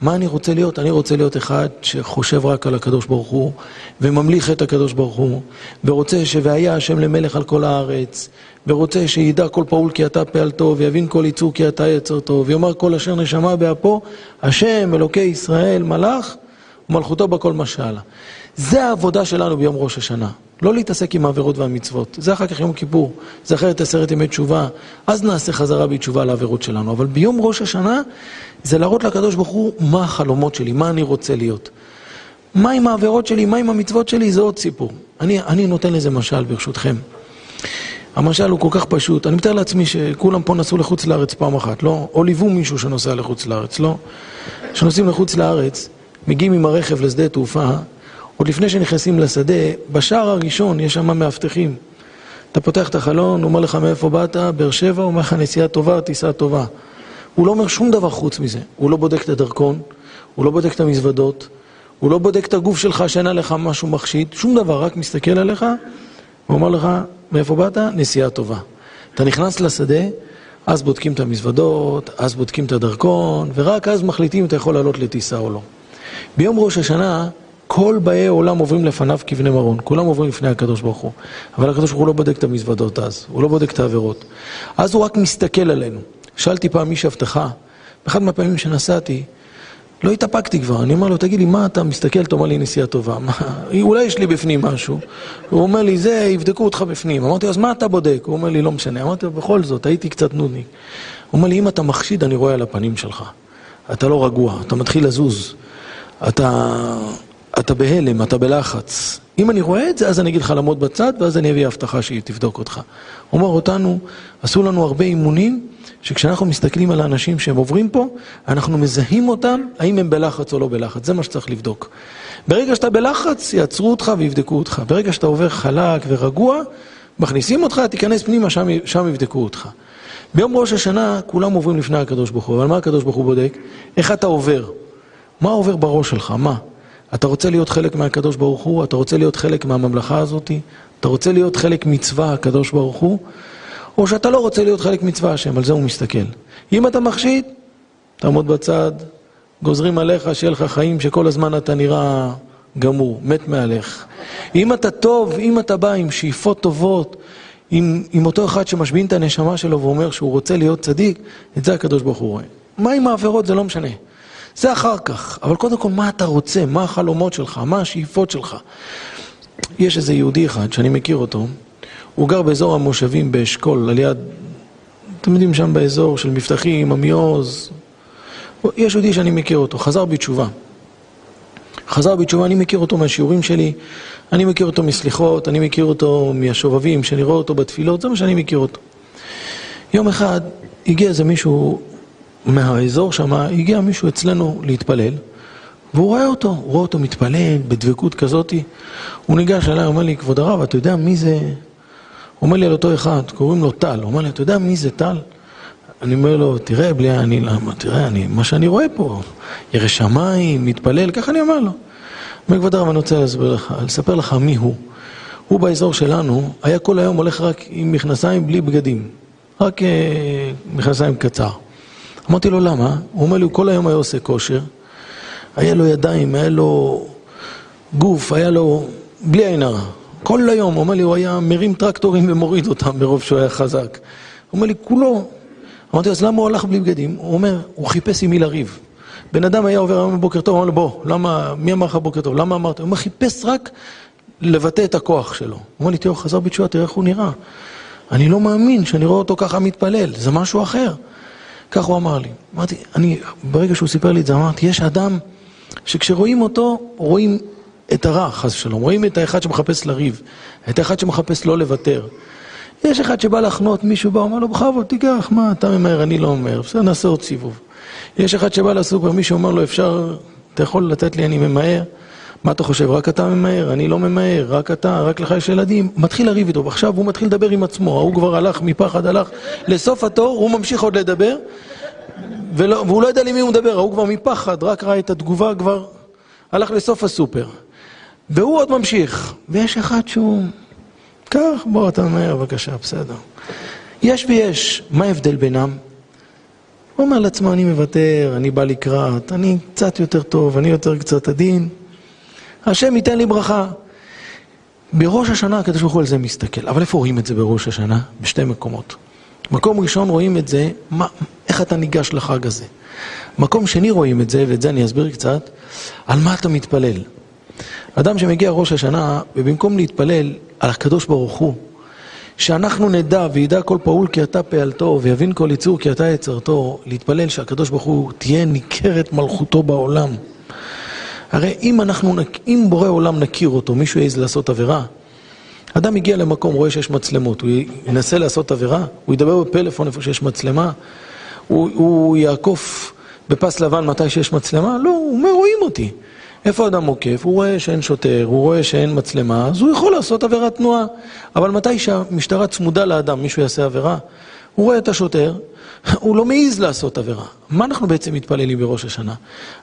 מה אני רוצה להיות? אני רוצה להיות אחד שחושב רק על הקדוש ברוך הוא, וממליך את הקדוש ברוך הוא, ורוצה ש"והיה השם למלך על כל הארץ", ורוצה שידע כל פעול כי אתה פעל טוב, ויבין כל יצור כי אתה טוב, ויאמר כל אשר נשמה באפו, השם אלוקי ישראל מלך, ומלכותו בכל משלה. זה העבודה שלנו ביום ראש השנה. לא להתעסק עם העבירות והמצוות. זה אחר כך יום כיפור, זה אחרת עשרת ימי תשובה, אז נעשה חזרה בתשובה לעבירות שלנו. אבל ביום ראש השנה זה להראות לקדוש ברוך הוא מה החלומות שלי, מה אני רוצה להיות. מה עם העבירות שלי, מה עם המצוות שלי, זה עוד סיפור. אני, אני נותן לזה משל ברשותכם. המשל הוא כל כך פשוט, אני מתאר לעצמי שכולם פה נסעו לחוץ לארץ פעם אחת, לא? או ליוו מישהו שנוסע לחוץ לארץ, לא? כשנוסעים לחוץ לארץ, מגיעים עם הרכב לשדה תעופה, עוד לפני שנכנסים לשדה, בשער הראשון יש שם מאבטחים. אתה פותח את החלון, הוא אומר לך מאיפה באת, באר שבע, הוא אומר לך נסיעה טובה, טיסה טובה. הוא לא אומר שום דבר חוץ מזה. הוא לא בודק את הדרכון, הוא לא בודק את המזוודות, הוא לא בודק את הגוף שלך שאין עליך משהו מחשיד, שום דבר, רק מסתכל עליך, הוא אומר לך, מאיפה באת? נסיעה טובה. אתה נכנס לשדה, אז בודקים את המזוודות, אז בודקים את הדרכון, ורק אז מחליטים אם אתה יכול לעלות לטיסה או לא. ביום ראש השנה, כל באי העולם עוברים לפניו כבני מרון, כולם עוברים לפני הקדוש ברוך הוא. אבל הקדוש ברוך הוא לא בודק את המזוודות אז, הוא לא בודק את העבירות. אז הוא רק מסתכל עלינו. שאלתי פעם איש אבטחה, באחד מהפעמים שנסעתי, לא התאפקתי כבר, אני אומר לו, תגיד לי, מה אתה מסתכל, אתה אומר לי נסיעה טובה, מה, אולי יש לי בפנים משהו. הוא אומר לי, זה, יבדקו אותך בפנים. אמרתי לו, אז מה אתה בודק? הוא אומר לי, לא משנה. אמרתי לו, בכל זאת, הייתי קצת נודניק. הוא אומר לי, אם אתה מחשיד, אני רואה על הפנים שלך. אתה לא רגוע, אתה מתחיל לזוז. אתה, אתה בהלם, אתה בלחץ. אם אני רואה את זה, אז אני אגיד לך לעמוד בצד, ואז אני אביא הבטחה שהיא תבדוק אותך. הוא אומר אותנו, עשו לנו הרבה אימונים, שכשאנחנו מסתכלים על האנשים שהם עוברים פה, אנחנו מזהים אותם, האם הם בלחץ או לא בלחץ. זה מה שצריך לבדוק. ברגע שאתה בלחץ, יעצרו אותך ויבדקו אותך. ברגע שאתה עובר חלק ורגוע, מכניסים אותך, תיכנס פנימה, שם, שם יבדקו אותך. ביום ראש השנה כולם עוברים לפני הקדוש ברוך הוא, אבל מה הקדוש ברוך הוא בודק? איך אתה עובר? מה עובר בראש שלך? מה? אתה רוצה להיות חלק מהקדוש ברוך הוא? אתה רוצה להיות חלק מהממלכה הזאת? אתה רוצה להיות חלק מצווה הקדוש ברוך הוא? או שאתה לא רוצה להיות חלק מצווה השם, על זה הוא מסתכל. אם אתה מחשיד, תעמוד בצד, גוזרים עליך שיהיה לך חיים שכל הזמן אתה נראה גמור, מת מעליך. אם אתה טוב, אם אתה בא עם שאיפות טובות, עם, עם אותו אחד שמשבין את הנשמה שלו ואומר שהוא רוצה להיות צדיק, את זה הקדוש ברוך הוא רואה. מה עם העבירות זה לא משנה. זה אחר כך, אבל קודם כל מה אתה רוצה, מה החלומות שלך, מה השאיפות שלך. יש איזה יהודי אחד שאני מכיר אותו, הוא גר באזור המושבים באשכול, על יד, אתם יודעים שם באזור של מבטחים, עמיעוז, יש יהודי שאני מכיר אותו, חזר בתשובה. חזר בתשובה, אני מכיר אותו מהשיעורים שלי, אני מכיר אותו מסליחות, אני מכיר אותו מהשובבים, שאני רואה אותו בתפילות, זה מה שאני מכיר אותו. יום אחד הגיע איזה מישהו מהאזור שם, הגיע מישהו אצלנו להתפלל, והוא רואה אותו, הוא רואה אותו מתפלל בדבקות כזאתי. הוא ניגש אליי, אומר לי, כבוד הרב, אתה יודע מי זה? הוא אומר לי על אותו אחד, קוראים לו טל. הוא אומר לי, אתה יודע מי זה טל? אני אומר לו, תראה, בלי אני, למה, תראה, אני, מה שאני רואה פה, ירא שמיים, מתפלל, ככה אני אומר לו. אומר, כבוד הרב, אני רוצה להסביר לך, לספר לך מי הוא. הוא באזור שלנו, היה כל היום הולך רק עם מכנסיים בלי בגדים. רק אה, מכנסיים קצר. אמרתי לו, למה? הוא אומר לי, הוא כל היום היה עושה כושר, היה לו ידיים, היה לו גוף, היה לו... בלי עין הרע. כל היום, הוא אומר לי, הוא היה מרים טרקטורים ומוריד אותם מרוב שהוא היה חזק. הוא אומר לי, כולו. אמרתי לו, אז למה הוא הלך בלי בגדים? הוא אומר, הוא חיפש עם מי לריב. בן אדם היה עובר היום בבוקר טוב, אמר לו, בוא, למה, מי אמר לך בוקר טוב? למה אמרת? הוא אומר, חיפש רק לבטא את הכוח שלו. הוא אומר לי, תראו, חזר בתשובה, תראה איך הוא נראה. אני לא מאמין שאני רואה אותו ככה מתפלל, זה משהו אחר. כך הוא אמר לי. אמרתי, אני, ברגע שהוא סיפר לי את זה, אמרתי, יש אדם שכשרואים אותו, רואים את הרע, חס ושלום. רואים את האחד שמחפש לריב, את האחד שמחפש לא לוותר. יש אחד שבא לחנות, מישהו בא, אומר לו, בכבוד, תיקח, מה, אתה ממהר, אני לא אומר, בסדר, נעשה עוד סיבוב. יש אחד שבא לסופר, מישהו אומר לו, אפשר, אתה יכול לתת לי, אני ממהר. מה אתה חושב, רק אתה ממהר? אני לא ממהר, רק אתה, רק לך יש ילדים. מתחיל לריב איתו, ועכשיו הוא מתחיל לדבר עם עצמו, ההוא כבר הלך מפחד, הלך לסוף התור, הוא ממשיך עוד לדבר, ולא, והוא לא יודע למי הוא מדבר, ההוא כבר מפחד, רק ראה את התגובה, כבר הלך לסוף הסופר. והוא עוד ממשיך, ויש אחד שהוא... קח, בוא, אתה ממהר, בבקשה, בסדר. יש ויש, מה ההבדל בינם? הוא אומר לעצמו, אני מוותר, אני בא לקראת, אני קצת יותר טוב, אני יותר קצת עדין. השם ייתן לי ברכה. בראש השנה הקדוש ברוך הוא על זה מסתכל. אבל איפה רואים את זה בראש השנה? בשתי מקומות. מקום ראשון רואים את זה, מה, איך אתה ניגש לחג הזה. מקום שני רואים את זה, ואת זה אני אסביר קצת, על מה אתה מתפלל. אדם שמגיע ראש השנה, ובמקום להתפלל על הקדוש ברוך הוא, שאנחנו נדע וידע כל פעול כי אתה פעלתו, ויבין כל יצור כי אתה יצרתו, להתפלל שהקדוש ברוך הוא תהיה ניכרת מלכותו בעולם. הרי אם אנחנו, אם בורא עולם נכיר אותו, מישהו יעז לעשות עבירה, אדם הגיע למקום, רואה שיש מצלמות, הוא ינסה לעשות עבירה, הוא ידבר בפלאפון איפה שיש מצלמה, הוא, הוא יעקוף בפס לבן מתי שיש מצלמה? לא, הוא אומר, רואים אותי. איפה אדם עוקף? הוא רואה שאין שוטר, הוא רואה שאין מצלמה, אז הוא יכול לעשות עבירת תנועה. אבל מתי שהמשטרה צמודה לאדם, מישהו יעשה עבירה, הוא רואה את השוטר, הוא לא מעז לעשות עבירה. מה אנחנו בעצם מתפללים בראש השנה?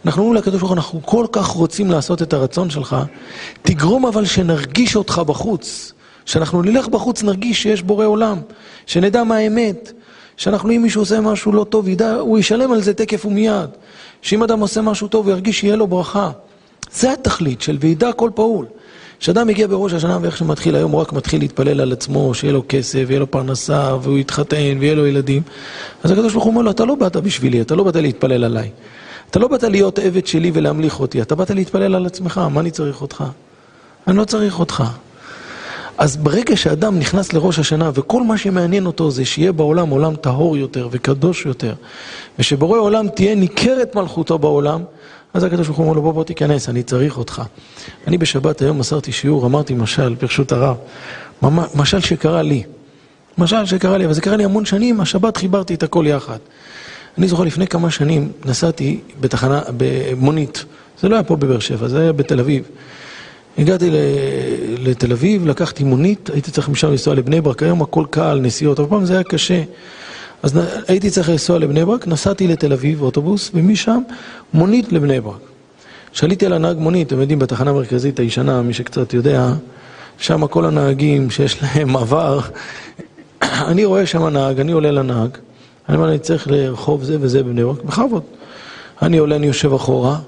אנחנו אומרים לקדוש ברוך הוא, אנחנו כל כך רוצים לעשות את הרצון שלך, תגרום אבל שנרגיש אותך בחוץ. שאנחנו נלך בחוץ, נרגיש שיש בורא עולם, שנדע מה האמת, שאנחנו, אם מישהו עושה משהו לא טוב, ידע, הוא ישלם על זה תקף ומיד. שאם אדם עושה משהו טוב, הוא ירגיש שיהיה לו ברכה. זה התכלית של וידע כל פעול. כשאדם מגיע בראש השנה ואיך שמתחיל היום, הוא רק מתחיל להתפלל על עצמו, שיהיה לו כסף, ויהיה לו פרנסה, והוא יתחתן, ויהיה לו ילדים. אז הקדוש ברוך הוא אומר לו, אתה לא באת בשבילי, אתה לא באת להתפלל עליי. אתה לא באת להיות עבד שלי ולהמליך אותי, אתה באת להתפלל על עצמך, מה אני צריך אותך? אני לא צריך אותך. אז ברגע שאדם נכנס לראש השנה וכל מה שמעניין אותו זה שיהיה בעולם עולם טהור יותר וקדוש יותר ושבורא עולם תהיה ניכרת מלכותו בעולם אז הקדוש ברוך הוא אומר לו בוא בוא תיכנס, אני צריך אותך. אני בשבת היום מסרתי שיעור, אמרתי משל, ברשות הרב, משל שקרה לי. משל שקרה לי, אבל זה קרה לי המון שנים, השבת חיברתי את הכל יחד. אני זוכר לפני כמה שנים נסעתי בתחנה, במונית, זה לא היה פה בבאר שבע, זה היה בתל אביב. הגעתי לתל אביב, לקחתי מונית, הייתי צריך משם לנסוע לבני ברק, היום הכל קל, נסיעות, אבל פעם זה היה קשה. אז הייתי צריך לנסוע לבני ברק, נסעתי לתל אביב, אוטובוס, ומשם מונית לבני ברק. כשעליתי על הנהג מונית, אתם יודעים, בתחנה המרכזית הישנה, מי שקצת יודע, שם כל הנהגים שיש להם <laughs> עבר, <coughs> אני רואה שם נהג, אני עולה לנהג, אני אומר, אני צריך לרחוב זה וזה בבני ברק, בכבוד. אני עולה, אני יושב אחורה,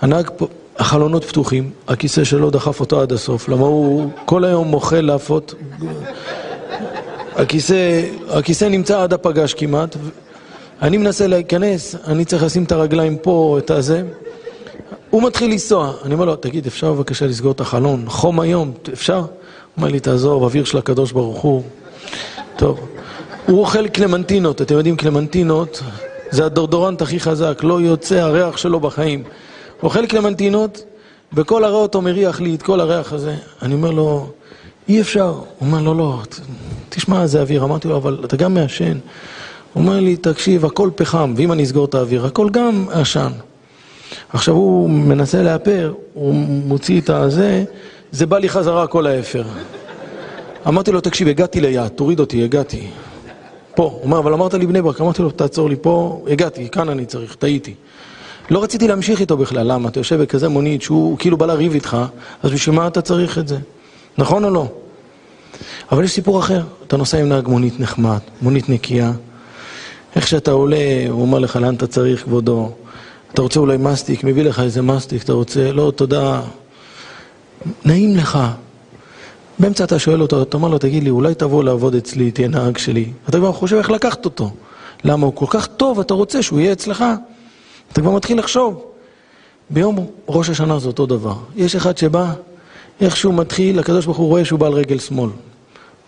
הנהג, החלונות פתוחים, הכיסא שלו דחף אותו עד הסוף, למה הוא כל היום מוחה לאפות. הכיסא, הכיסא נמצא עד הפגש כמעט, אני מנסה להיכנס, אני צריך לשים את הרגליים פה, את הזה. הוא מתחיל לנסוע, אני אומר לו, תגיד, אפשר בבקשה לסגור את החלון? חום היום, אפשר? הוא אומר לי, תעזור, באוויר של הקדוש ברוך הוא. טוב. הוא אוכל קלמנטינות, אתם יודעים, קלמנטינות זה הדורדורנט הכי חזק, לא יוצא הריח שלו בחיים. הוא אוכל קלמנטינות, וכל הריח אותו מריח לי את כל הריח הזה. אני אומר לו, אי אפשר. הוא אומר, לא, לא, תשמע, זה אוויר. אמרתי לו, אבל אתה גם מעשן. הוא אומר לי, תקשיב, הכל פחם, ואם אני אסגור את האוויר, הכל גם עשן. עכשיו הוא מנסה לאפר, הוא מוציא את הזה, זה בא לי חזרה כל האפר. אמרתי לו, תקשיב, הגעתי ליעד, תוריד אותי, הגעתי. פה. הוא אומר, אבל אמרת לי בני ברק, אמרתי לו, תעצור לי פה, הגעתי, כאן אני צריך, טעיתי. לא רציתי להמשיך איתו בכלל, למה? אתה יושב בכזה מונית שהוא כאילו בא לריב איתך, אז בשביל מה אתה צריך את זה? נכון או לא? אבל יש סיפור אחר, אתה נוסע עם נהג מונית נחמד, מונית נקייה, איך שאתה עולה, הוא אומר לך לאן אתה צריך, כבודו. אתה רוצה אולי מסטיק, מביא לך איזה מסטיק, אתה רוצה, לא, תודה. נעים לך. באמצע אתה שואל אותו, אתה אומר לו, תגיד לי, אולי תבוא לעבוד אצלי, תהיה נהג שלי. אתה כבר חושב איך לקחת אותו. למה? הוא כל כך טוב, אתה רוצה שהוא יהיה אצלך. אתה כבר מתחיל לחשוב. ביום ראש השנה זה אותו דבר. יש אחד שבא, איך שהוא מתחיל, הקדוש ברוך הוא רואה שהוא בא על רגל שמאל.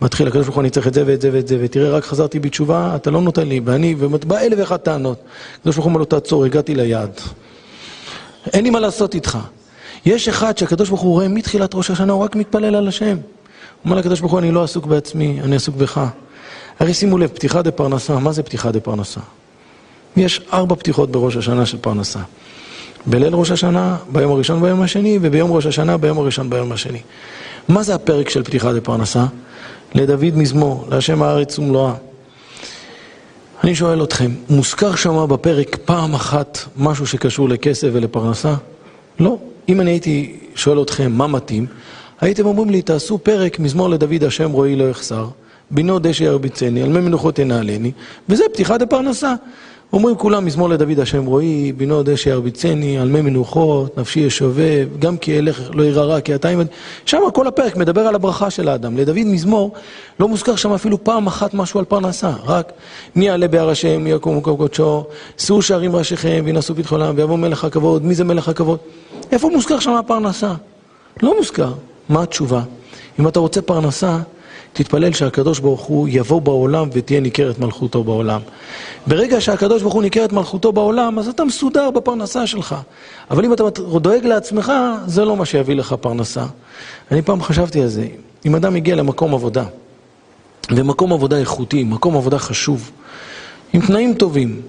מתחיל, הקדוש ברוך הוא, אני צריך את זה ואת זה ואת זה, ותראה, רק חזרתי בתשובה, אתה לא נותן לי, ואני, ובא אלף ואחת טענות. הקדוש ברוך הוא אומר לו, תעצור, הגעתי ליעד. אין לי מה לעשות איתך. יש אחד שהקדוש ברוך הוא רואה מתחילת ראש השנה, הוא רק מתפלל על השם. הוא אומר לקדוש ברוך הוא, אני לא עסוק בעצמי, אני עסוק בך. הרי שימו לב, פתיחה דה פרנסה, מה זה פתיחה דה פרנסה? יש ארבע פתיחות בראש השנה של פרנסה. בליל ראש השנה, ביום הראשון ביום השני, וביום ראש השנה, ביום הראשון ביום השני. מה זה הפרק של פתיחה דה פרנסה? לדוד מזמור, להשם הארץ ומלואה. אני שואל אתכם, מוזכר שמה בפרק פעם אחת משהו שקשור לכסף ולפרנסה? לא. אם אני הייתי שואל אתכם מה מתאים, הייתם אומרים לי, תעשו פרק מזמור לדוד השם רועי לא יחסר, בינו דשא ירביצני, על מי מנוחות ינעלני, וזה פתיחת הפרנסה. אומרים כולם מזמור לדוד השם רועי, בינו דשא ירביצני, על מי מנוחות, נפשי ישובב, גם כי אלך לא ירא כי אתה עמד. שם כל הפרק מדבר על הברכה של האדם. לדוד מזמור לא מוזכר שם אפילו פעם אחת משהו על פרנסה, רק מי יעלה בהר השם, מי יקום ומקום קודשו, שאו שערים ראשיכם וינשאו פתחולם ויבוא מלך הכבוד, מי זה מלך הכבוד? איפה מוזכר שם הפרנסה? לא מוזכר. מה התשובה? אם אתה רוצה פרנסה, תתפלל שהקדוש ברוך הוא יבוא בעולם ותהיה ניכרת מלכותו בעולם. ברגע שהקדוש ברוך הוא ניכרת מלכותו בעולם, אז אתה מסודר בפרנסה שלך. אבל אם אתה דואג לעצמך, זה לא מה שיביא לך פרנסה. אני פעם חשבתי על זה, אם אדם הגיע למקום עבודה, ומקום עבודה איכותי, מקום עבודה חשוב, עם תנאים טובים,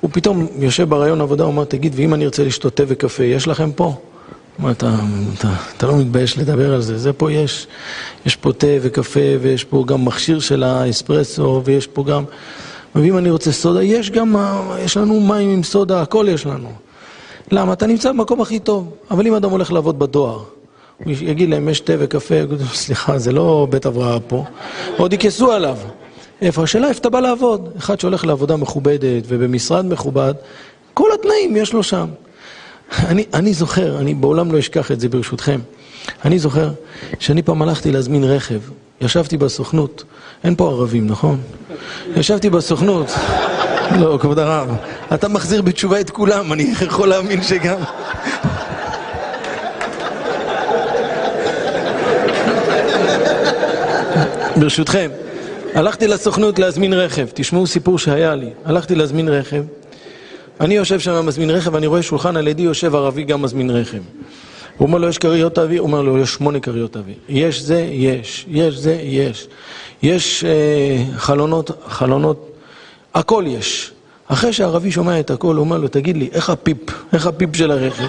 הוא פתאום יושב ברעיון עבודה, הוא אומר, תגיד, ואם אני ארצה לשתות תה וקפה, יש לכם פה? אתה, אתה, אתה לא מתבייש לדבר על זה, זה פה יש, יש פה תה וקפה ויש פה גם מכשיר של האספרסו ויש פה גם, ואם אני רוצה סודה, יש גם, יש לנו מים עם סודה, הכל יש לנו. למה? אתה נמצא במקום הכי טוב, אבל אם אדם הולך לעבוד בדואר, הוא יגיד להם, יש תה וקפה, יגידו, סליחה, זה לא בית הבראה פה, עוד יכעסו עליו. איפה? השאלה איפה אתה בא לעבוד. אחד שהולך לעבודה מכובדת ובמשרד מכובד, כל התנאים יש לו שם. אני, אני זוכר, אני בעולם לא אשכח את זה ברשותכם. אני זוכר שאני פעם הלכתי להזמין רכב, ישבתי בסוכנות, אין פה ערבים, נכון? ישבתי בסוכנות, לא, כבוד הרב, אתה מחזיר בתשובה את כולם, אני יכול להאמין שגם... ברשותכם, הלכתי לסוכנות להזמין רכב, תשמעו סיפור שהיה לי, הלכתי להזמין רכב אני יושב שם מזמין רכב, אני רואה שולחן על ידי יושב ערבי גם מזמין רכב. הוא אומר לו, יש כריות אוויר? הוא אומר לו, יש שמונה כריות אוויר. יש זה? יש. יש זה? יש. יש אה, חלונות, חלונות, הכל יש. אחרי שהערבי שומע את הכל, הוא אומר לו, תגיד לי, איך הפיפ? איך הפיפ של הרכב?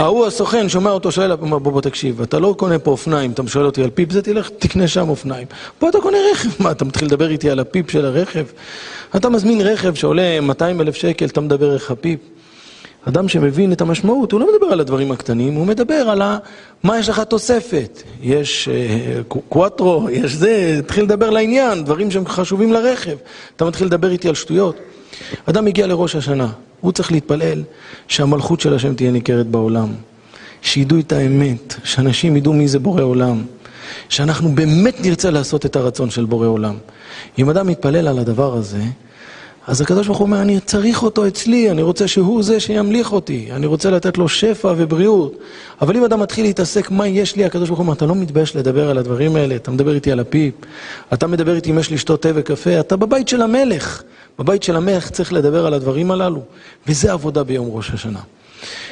ההוא הסוכן שומע אותו, שואל, אומר, בוא בוא תקשיב, אתה לא קונה פה אופניים, אתה שואל אותי על פיפ, זה תלך, תקנה שם אופניים. פה אתה קונה רכב, מה, אתה מתחיל לדבר איתי על הפיפ של הרכב? אתה מזמין רכב שעולה 200 אלף שקל, אתה מדבר איך הפיפ? אדם שמבין את המשמעות, הוא לא מדבר על הדברים הקטנים, הוא מדבר על ה... מה יש לך תוספת. יש אה, קוואטרו, יש זה, תתחיל לדבר לעניין, דברים שהם חשובים לרכב. אתה מתחיל לדבר איתי על שטויות. אדם מגיע לראש השנה, הוא צריך להתפלל שהמלכות של השם תהיה ניכרת בעולם. שידעו את האמת, שאנשים ידעו מי זה בורא עולם. שאנחנו באמת נרצה לעשות את הרצון של בורא עולם. אם אדם מתפלל על הדבר הזה, אז הקדוש ברוך הוא אומר, אני צריך אותו אצלי, אני רוצה שהוא זה שימליך אותי, אני רוצה לתת לו שפע ובריאות. אבל אם אדם מתחיל להתעסק מה יש לי, הקדוש ברוך הוא אומר, אתה לא מתבייש לדבר על הדברים האלה, אתה מדבר איתי על הפיפ, אתה מדבר איתי אם יש לשתות תה וקפה, אתה בבית של המלך. בבית של המלך צריך לדבר על הדברים הללו, וזה עבודה ביום ראש השנה.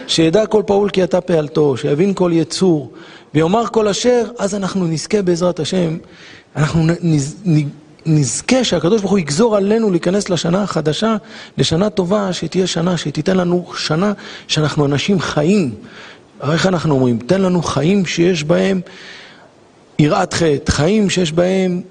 שידע כל פעול כי אתה פעלתו, שיבין כל יצור, ויאמר כל אשר, אז אנחנו נזכה בעזרת השם, אנחנו נז, נזכה שהקדוש ברוך הוא יגזור עלינו להיכנס לשנה החדשה, לשנה טובה, שתהיה שנה, שתיתן לנו שנה שאנחנו אנשים חיים. איך אנחנו אומרים? תן לנו חיים שיש בהם יראת חטא, חיים שיש בהם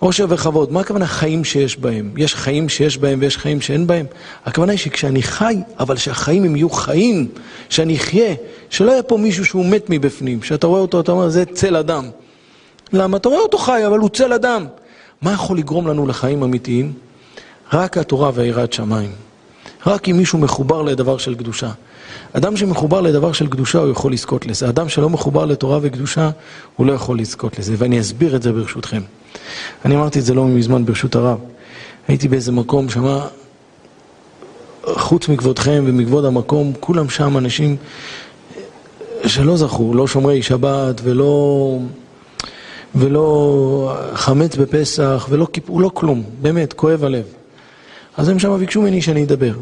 עושר וכבוד. מה הכוונה חיים שיש בהם? יש חיים שיש בהם ויש חיים שאין בהם? הכוונה היא שכשאני חי, אבל שהחיים הם יהיו חיים, שאני אחיה, שלא יהיה פה מישהו שהוא מת מבפנים, שאתה רואה אותו, אתה אומר, זה צל אדם. למה? אתה רואה אותו חי, אבל הוא צל אדם. מה יכול לגרום לנו לחיים אמיתיים? רק התורה והיראת שמיים. רק אם מישהו מחובר לדבר של קדושה. אדם שמחובר לדבר של קדושה, הוא יכול לזכות לזה. אדם שלא מחובר לתורה וקדושה, הוא לא יכול לזכות לזה. ואני אסביר את זה ברשותכם. אני אמרתי את זה לא מזמן ברשות הרב. הייתי באיזה מקום, שמה, חוץ מכבודכם ומכבוד המקום, כולם שם אנשים שלא זכו, לא שומרי שבת ולא... ולא חמץ בפסח, ולא כיפור, לא כלום, באמת, כואב הלב. אז הם שם ביקשו ממני שאני אדבר.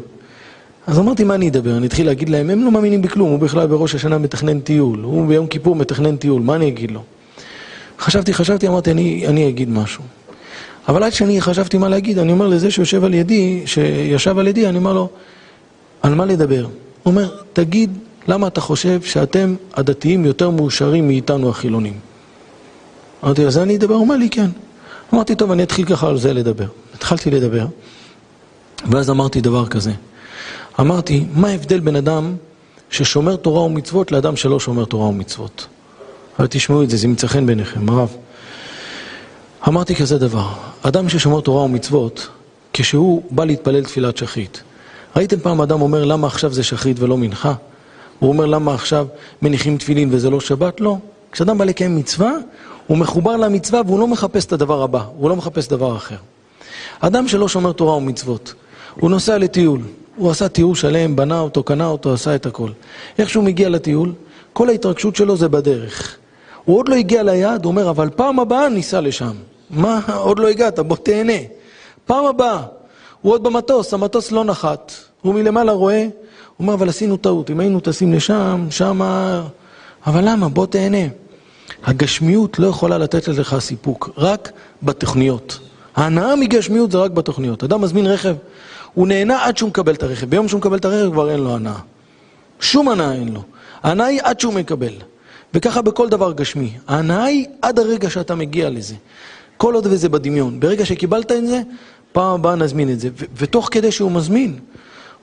אז אמרתי, מה אני אדבר? אני אתחיל להגיד להם, הם לא מאמינים בכלום, הוא בכלל בראש השנה מתכנן טיול, הוא ביום כיפור מתכנן טיול, מה אני אגיד לו? חשבתי, חשבתי, אמרתי, אני, אני אגיד משהו. אבל עד שאני חשבתי מה להגיד, אני אומר לזה שיושב על ידי, שישב על ידי, אני אומר לו, על מה לדבר? הוא אומר, תגיד, למה אתה חושב שאתם הדתיים יותר מאושרים מאיתנו החילונים? אמרתי, זה אני אדבר? הוא אומר לי, כן. אמרתי, טוב, אני אתחיל ככה על זה לדבר. התחלתי לדבר, ואז אמרתי דבר כזה. אמרתי, מה ההבדל בין אדם ששומר תורה ומצוות לאדם שלא שומר תורה ומצוות? אבל תשמעו את זה, זה ימצא חן בעיניכם, הרב. אמרתי כזה דבר, אדם ששומר תורה ומצוות, כשהוא בא להתפלל תפילת שחית, ראיתם פעם אדם אומר למה עכשיו זה שחית ולא מנחה? הוא אומר למה עכשיו מניחים תפילין וזה לא שבת? לא. כשאדם בא לקיים מצווה, הוא מחובר למצווה והוא לא מחפש את הדבר הבא, הוא לא מחפש דבר אחר. אדם שלא שומר תורה ומצוות, הוא נוסע לטיול, הוא עשה טיול שלם, בנה אותו, קנה אותו, עשה את הכל. איך שהוא מגיע לטיול, כל ההתרגשות שלו זה בדרך. הוא עוד לא הגיע ליעד, הוא אומר, אבל פעם הבאה ניסע לשם. מה, עוד לא הגעת, בוא תהנה. פעם הבאה. הוא עוד במטוס, המטוס לא נחת. הוא מלמעלה רואה, הוא אומר, אבל עשינו טעות, אם היינו טסים לשם, שמה... אבל למה? בוא תהנה. הגשמיות לא יכולה לתת לך סיפוק, רק בתוכניות. ההנאה מגשמיות זה רק בתוכניות. אדם מזמין רכב, הוא נהנה עד שהוא מקבל את הרכב. ביום שהוא מקבל את הרכב כבר אין לו הנאה. שום הנאה אין לו. ההנאה היא עד שהוא מקבל. וככה בכל דבר גשמי. ההנאה היא עד הרגע שאתה מגיע לזה. כל עוד וזה בדמיון. ברגע שקיבלת את זה, פעם הבאה נזמין את זה. ותוך כדי שהוא מזמין,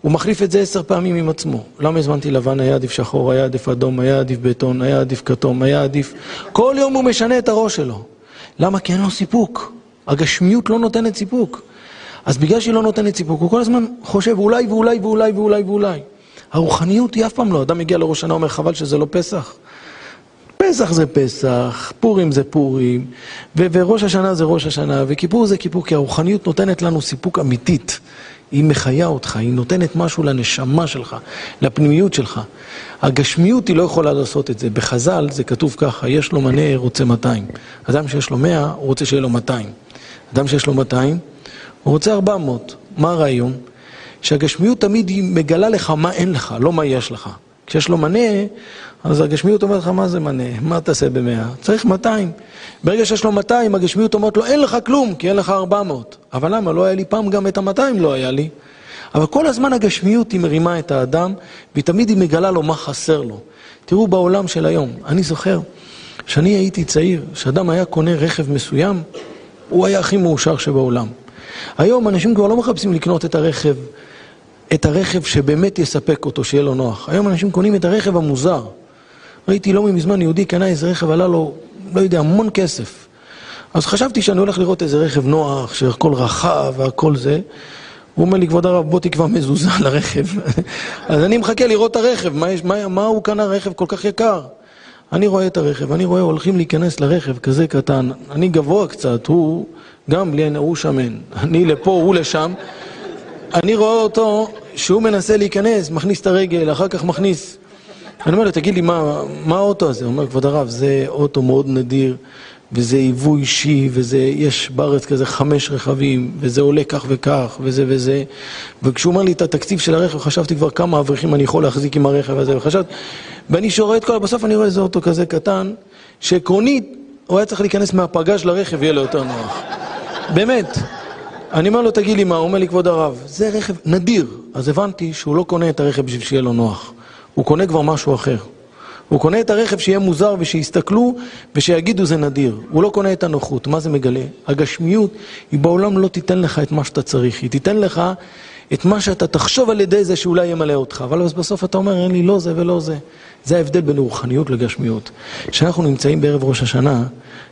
הוא מחליף את זה עשר פעמים עם עצמו. למה הזמנתי לבן? היה עדיף שחור, היה עדיף אדום, היה עדיף בטון, היה עדיף כתום, היה עדיף... כל יום הוא משנה את הראש שלו. למה? כי אין לו סיפוק. הגשמיות לא נותנת סיפוק. אז בגלל שהיא לא נותנת סיפוק, הוא כל הזמן חושב אולי ואולי ואולי ואולי ואולי. הרוחניות היא אף פעם לא. אדם מגיע לראש שנה, אומר חבל שזה לא פסח. פסח זה פסח, פורים זה פורים, וראש השנה זה ראש השנה, וכיפור זה כיפור, כי הרוחניות נותנת לנו סיפוק אמיתית. היא מחיה אותך, היא נותנת משהו לנשמה שלך, לפנימיות שלך. הגשמיות היא לא יכולה לעשות את זה. בחז"ל זה כתוב ככה, יש לו מנה, רוצה 200. אדם שיש לו 100, הוא רוצה שיהיה לו 200. אדם שיש לו 200, הוא רוצה 400. מה הרעיון? שהגשמיות תמיד היא מגלה לך מה אין לך, לא מה יש לך. כשיש לו מנה, אז הגשמיות אומרת לך, מה זה מנה? מה תעשה במאה? צריך 200. ברגע שיש לו 200, הגשמיות אומרת לו, אין לך כלום, כי אין לך 400. אבל למה? לא היה לי פעם גם את ה-200 לא היה לי. אבל כל הזמן הגשמיות היא מרימה את האדם, והיא תמיד היא מגלה לו מה חסר לו. תראו בעולם של היום, אני זוכר, כשאני הייתי צעיר, כשאדם היה קונה רכב מסוים, הוא היה הכי מאושר שבעולם. היום אנשים כבר לא מחפשים לקנות את הרכב את הרכב שבאמת יספק אותו, שיהיה לו נוח. היום אנשים קונים את הרכב המוזר. ראיתי לא מזמן יהודי קנה איזה רכב, עלה לו, לא יודע, המון כסף. אז חשבתי שאני הולך לראות איזה רכב נוח, שהכל רחב והכל זה. הוא אומר לי, כבוד הרב, בוא תקבע מזוזה לרכב. <laughs> אז אני מחכה לראות את הרכב, מה, יש, מה, מה הוא קנה רכב כל כך יקר? אני רואה את הרכב, אני רואה הולכים להיכנס לרכב כזה קטן, אני גבוה קצת, הוא גם בלי, הוא שמן, <laughs> אני לפה, הוא לשם. אני רואה אותו שהוא מנסה להיכנס, מכניס את הרגל, אחר כך מכניס... אני אומר לו, תגיד לי, מה, מה האוטו הזה? הוא אומר, כבוד הרב, זה אוטו מאוד נדיר, וזה יבוא אישי, וזה, יש בארץ כזה חמש רכבים, וזה עולה כך וכך, וזה וזה. וכשהוא אומר לי את התקציב של הרכב, חשבתי כבר כמה אברכים אני יכול להחזיק עם הרכב הזה, וחשבתי, ואני שרואה את כל, בסוף אני רואה איזה אוטו כזה קטן, שעקרונית, הוא היה צריך להיכנס מהפגז לרכב, יהיה לו יותר נוח. באמת. אני אומר לו, תגיד לי מה, הוא אומר לי, כבוד הרב, זה רכב נדיר. אז הבנתי שהוא לא קונה את הרכב בשביל שיהיה לו נוח. הוא קונה כבר משהו אחר. הוא קונה את הרכב שיהיה מוזר ושיסתכלו ושיגידו זה נדיר. הוא לא קונה את הנוחות. מה זה מגלה? הגשמיות היא בעולם לא תיתן לך את מה שאתה צריך. היא תיתן לך את מה שאתה תחשוב על ידי זה שאולי ימלא אותך. אבל בסוף אתה אומר, אין לי לא זה ולא זה. זה ההבדל בין רוחניות לגשמיות. כשאנחנו נמצאים בערב ראש השנה,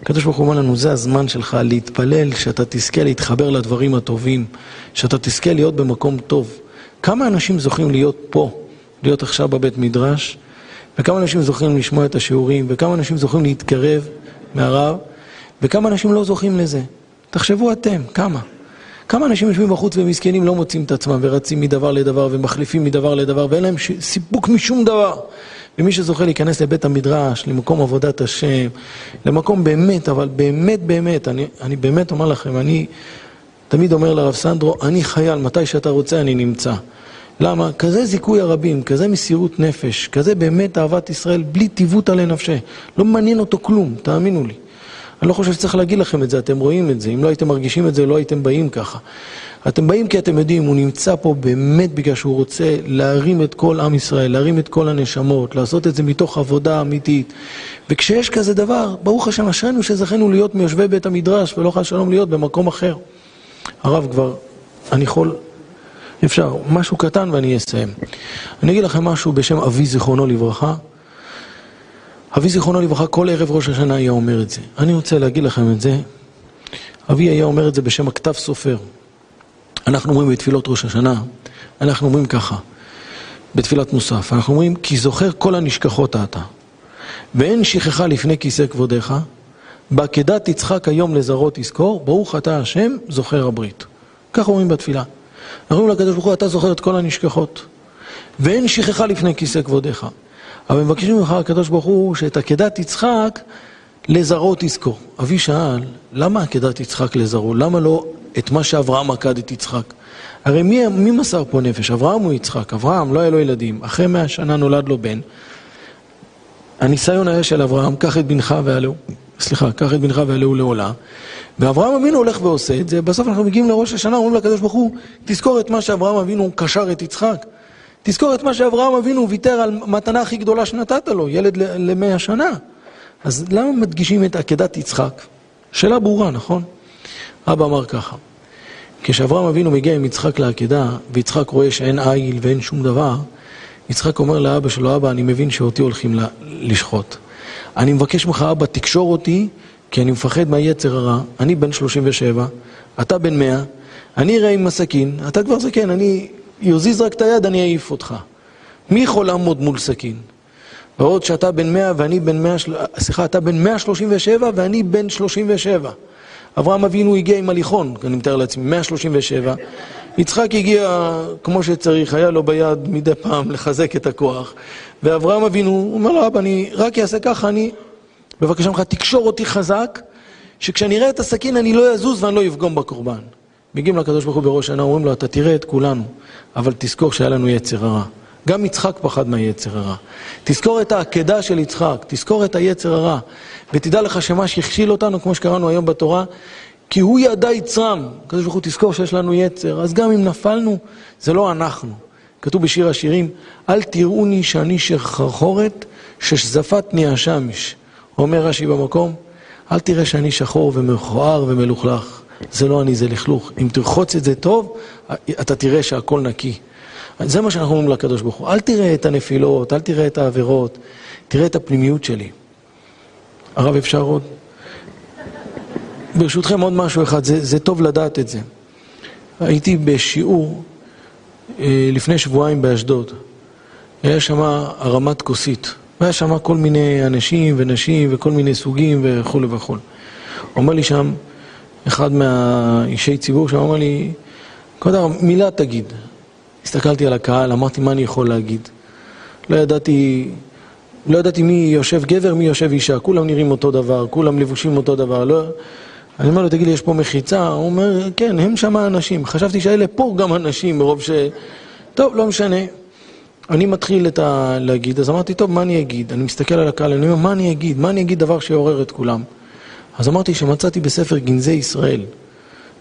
הקדוש ברוך הוא אומר לנו, זה הזמן שלך להתפלל, שאתה תזכה להתחבר לדברים הטובים, שאתה תזכה להיות במקום טוב. כמה אנשים זוכים להיות פה, להיות עכשיו בבית מדרש, וכמה אנשים זוכים לשמוע את השיעורים, וכמה אנשים זוכים להתקרב מהרב, וכמה אנשים לא זוכים לזה. תחשבו אתם, כמה. כמה אנשים יושבים בחוץ ומסכנים לא מוצאים את עצמם ורצים מדבר לדבר ומחליפים מדבר לדבר ואין להם סיפוק משום דבר. ומי שזוכה להיכנס לבית המדרש, למקום עבודת השם, למקום באמת, אבל באמת באמת, אני, אני באמת אומר לכם, אני תמיד אומר לרב סנדרו, אני חייל, מתי שאתה רוצה אני נמצא. למה? כזה זיכוי הרבים, כזה מסירות נפש, כזה באמת אהבת ישראל, בלי טיבותא לנפשי. לא מעניין אותו כלום, תאמינו לי. אני לא חושב שצריך להגיד לכם את זה, אתם רואים את זה. אם לא הייתם מרגישים את זה, לא הייתם באים ככה. אתם באים כי אתם יודעים, הוא נמצא פה באמת בגלל שהוא רוצה להרים את כל עם ישראל, להרים את כל הנשמות, לעשות את זה מתוך עבודה אמיתית. וכשיש כזה דבר, ברוך השם, אשרינו שזכינו להיות מיושבי בית המדרש, ולא חס שלום להיות במקום אחר. הרב כבר, אני יכול, אפשר, משהו קטן ואני אסיים. אני אגיד לכם משהו בשם אבי זיכרונו לברכה. אבי זיכרונו לברכה, כל ערב ראש השנה היה אומר את זה. אני רוצה להגיד לכם את זה. אבי היה אומר את זה בשם הכתב סופר. אנחנו אומרים בתפילות ראש השנה, אנחנו אומרים ככה, בתפילת מוסף, אנחנו אומרים, כי זוכר כל הנשכחות אתה, ואין שכחה לפני כיסא כבודיך, בעקדת תצחק היום לזרות תזכור, ברוך אתה השם, זוכר הברית. ככה אומרים בתפילה. אנחנו אומרים לקדוש ברוך הוא, אתה זוכר את כל הנשכחות, ואין שכחה לפני כיסא כבודיך. אבל מבקשים ממך הקדוש ברוך הוא שאת עקדת יצחק לזרעו תזכור. אבי שאל, למה עקדת יצחק לזרעו? למה לא את מה שאברהם עקד את יצחק? הרי מי, מי מסר פה נפש? אברהם או יצחק? אברהם, לא היה לו ילדים. אחרי מאה שנה נולד לו בן. הניסיון היה של אברהם, קח את בנך ועלהו, סליחה, קח את בנך ועלהו לעולה. ואברהם אבינו הולך ועושה את זה, בסוף אנחנו מגיעים לראש השנה, אומרים לקדוש ברוך הוא, תזכור את מה שאברהם אבינו קשר את יצחק. תזכור את מה שאברהם אבינו ויתר על מתנה הכי גדולה שנתת לו, ילד למאה שנה. אז למה מדגישים את עקדת יצחק? שאלה ברורה, נכון? אבא אמר ככה, כשאברהם אבינו מגיע עם יצחק לעקדה, ויצחק רואה שאין עיל ואין שום דבר, יצחק אומר לאבא שלו, אבא, אני מבין שאותי הולכים לשחוט. אני מבקש ממך, אבא, תקשור אותי, כי אני מפחד מהיצר הרע. אני בן 37, אתה בן 100, אני אראה עם הסכין, אתה כבר זקן, אני יוזיז רק את היד, אני אעיף אותך. מי יכול לעמוד מול סכין? בעוד שאתה בן 100 ואני בן 100, סליחה, אתה בן 137 ואני בן 37. אברהם אבינו הגיע עם הליכון, אני מתאר לעצמי, 137. יצחק הגיע כמו שצריך, היה לו ביד מדי פעם לחזק את הכוח. ואברהם אבינו, הוא אומר לו, אבא, אני רק אעשה ככה, אני, בבקשה ממך, תקשור אותי חזק, שכשאני אראה את הסכין אני לא אזוז ואני לא אפגום בקורבן. מגיעים לקדוש ברוך הוא בראש שנה, אומרים לו, אתה תראה את כולנו, אבל תזכור שהיה לנו יצר הרע. גם יצחק פחד מהיצר הרע. תזכור את העקדה של יצחק, תזכור את היצר הרע, ותדע לך שמה שהכשיל אותנו, כמו שקראנו היום בתורה, כי הוא ידע יצרם. הקדוש ברוך הוא תזכור שיש לנו יצר, אז גם אם נפלנו, זה לא אנחנו. כתוב בשיר השירים, אל תראוני שאני שחרחורת, ששזפתני השמש. אומר רש"י במקום, אל תראה שאני שחור ומכוער ומלוכלך. זה לא אני, זה לכלוך. אם תרחוץ את זה טוב, אתה תראה שהכל נקי. זה מה שאנחנו אומרים לקדוש ברוך הוא. אל תראה את הנפילות, אל תראה את העבירות, תראה את הפנימיות שלי. הרב, אפשר עוד? ברשותכם עוד משהו אחד, זה, זה טוב לדעת את זה. הייתי בשיעור אה, לפני שבועיים באשדוד. היה שם הרמת כוסית. והיה שם כל מיני אנשים ונשים וכל מיני סוגים וכולי וכולי. אומר לי שם, אחד מהאישי ציבור שם אמר לי, כבוד הרב, מילה תגיד. הסתכלתי על הקהל, אמרתי מה אני יכול להגיד. לא ידעתי, לא ידעתי מי יושב גבר, מי יושב אישה, כולם נראים אותו דבר, כולם לבושים אותו דבר, לא... אני אומר לו, תגיד לי, יש פה מחיצה? הוא אומר, כן, הם שם אנשים. חשבתי שאלה פה גם אנשים, מרוב ש... טוב, לא משנה. אני מתחיל את ה... להגיד, אז אמרתי, טוב, מה אני אגיד? אני מסתכל על הקהל, אני אומר, מה אני אגיד? מה אני אגיד דבר שיעורר את כולם? אז אמרתי שמצאתי בספר גנזי ישראל.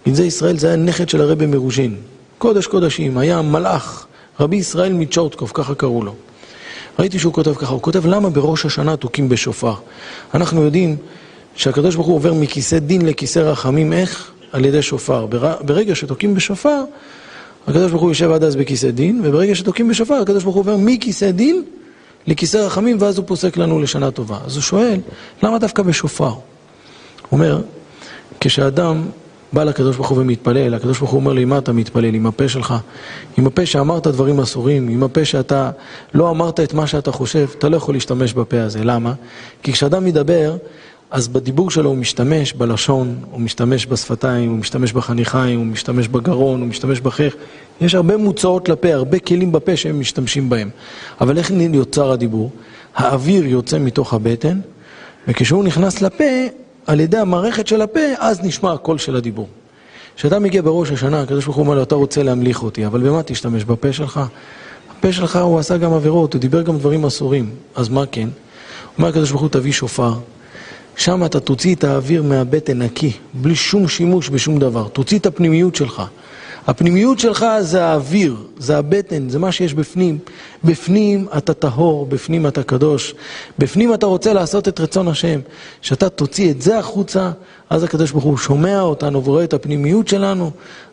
גנזי ישראל זה היה נכד של הרבי מרוז'ין. קודש קודשים, היה מלאך, רבי ישראל מצ'ורטקוב, ככה קראו לו. ראיתי שהוא כותב ככה, הוא כותב למה בראש השנה תוקים בשופר. אנחנו יודעים שהקדוש ברוך הוא עובר מכיסא דין לכיסא רחמים, איך? על ידי שופר. ברגע שתוקים בשופר, הקדוש ברוך הוא יושב עד אז בכיסא דין, וברגע שתוקים בשופר, הקדוש ברוך הוא עובר מכיסא דין לכיסא רחמים, ואז הוא פוסק לנו לשנה טובה. אז הוא שואל, למה דווקא בשופר? אומר, כשאדם בא לקדוש ברוך הוא ומתפלל, הקדוש ברוך הוא אומר לי, מה אתה מתפלל? עם הפה שלך? עם הפה שאמרת דברים אסורים, עם הפה שאתה לא אמרת את מה שאתה חושב, אתה לא יכול להשתמש בפה הזה. למה? כי כשאדם מדבר, אז בדיבור שלו הוא משתמש בלשון, הוא משתמש בשפתיים, הוא משתמש בחניכיים, הוא משתמש בגרון, הוא משתמש בחייך. יש הרבה מוצאות לפה, הרבה כלים בפה שהם משתמשים בהם. אבל איך יוצר הדיבור? האוויר יוצא מתוך הבטן, וכשהוא נכנס לפה, על ידי המערכת של הפה, אז נשמע הקול של הדיבור. כשאתה מגיע בראש השנה, הקדוש ברוך הוא אומר לו, אתה רוצה להמליך אותי, אבל במה תשתמש? בפה שלך? הפה שלך הוא עשה גם עבירות, הוא דיבר גם דברים אסורים. אז מה כן? אומר הקדוש ברוך הוא, תביא שופר. שם אתה תוציא את האוויר מהבטן נקי, בלי שום שימוש בשום דבר. תוציא את הפנימיות שלך. הפנימיות שלך זה האוויר, זה הבטן, זה מה שיש בפנים. בפנים אתה טהור, בפנים אתה קדוש, בפנים אתה רוצה לעשות את רצון השם. כשאתה תוציא את זה החוצה, אז הקדוש ברוך הוא שומע אותנו ורואה את הפנימיות שלנו,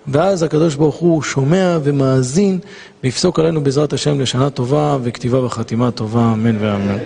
ואז הקדוש ברוך הוא שומע ומאזין, ויפסוק עלינו בעזרת השם לשנה טובה וכתיבה וחתימה טובה, אמן ואמן.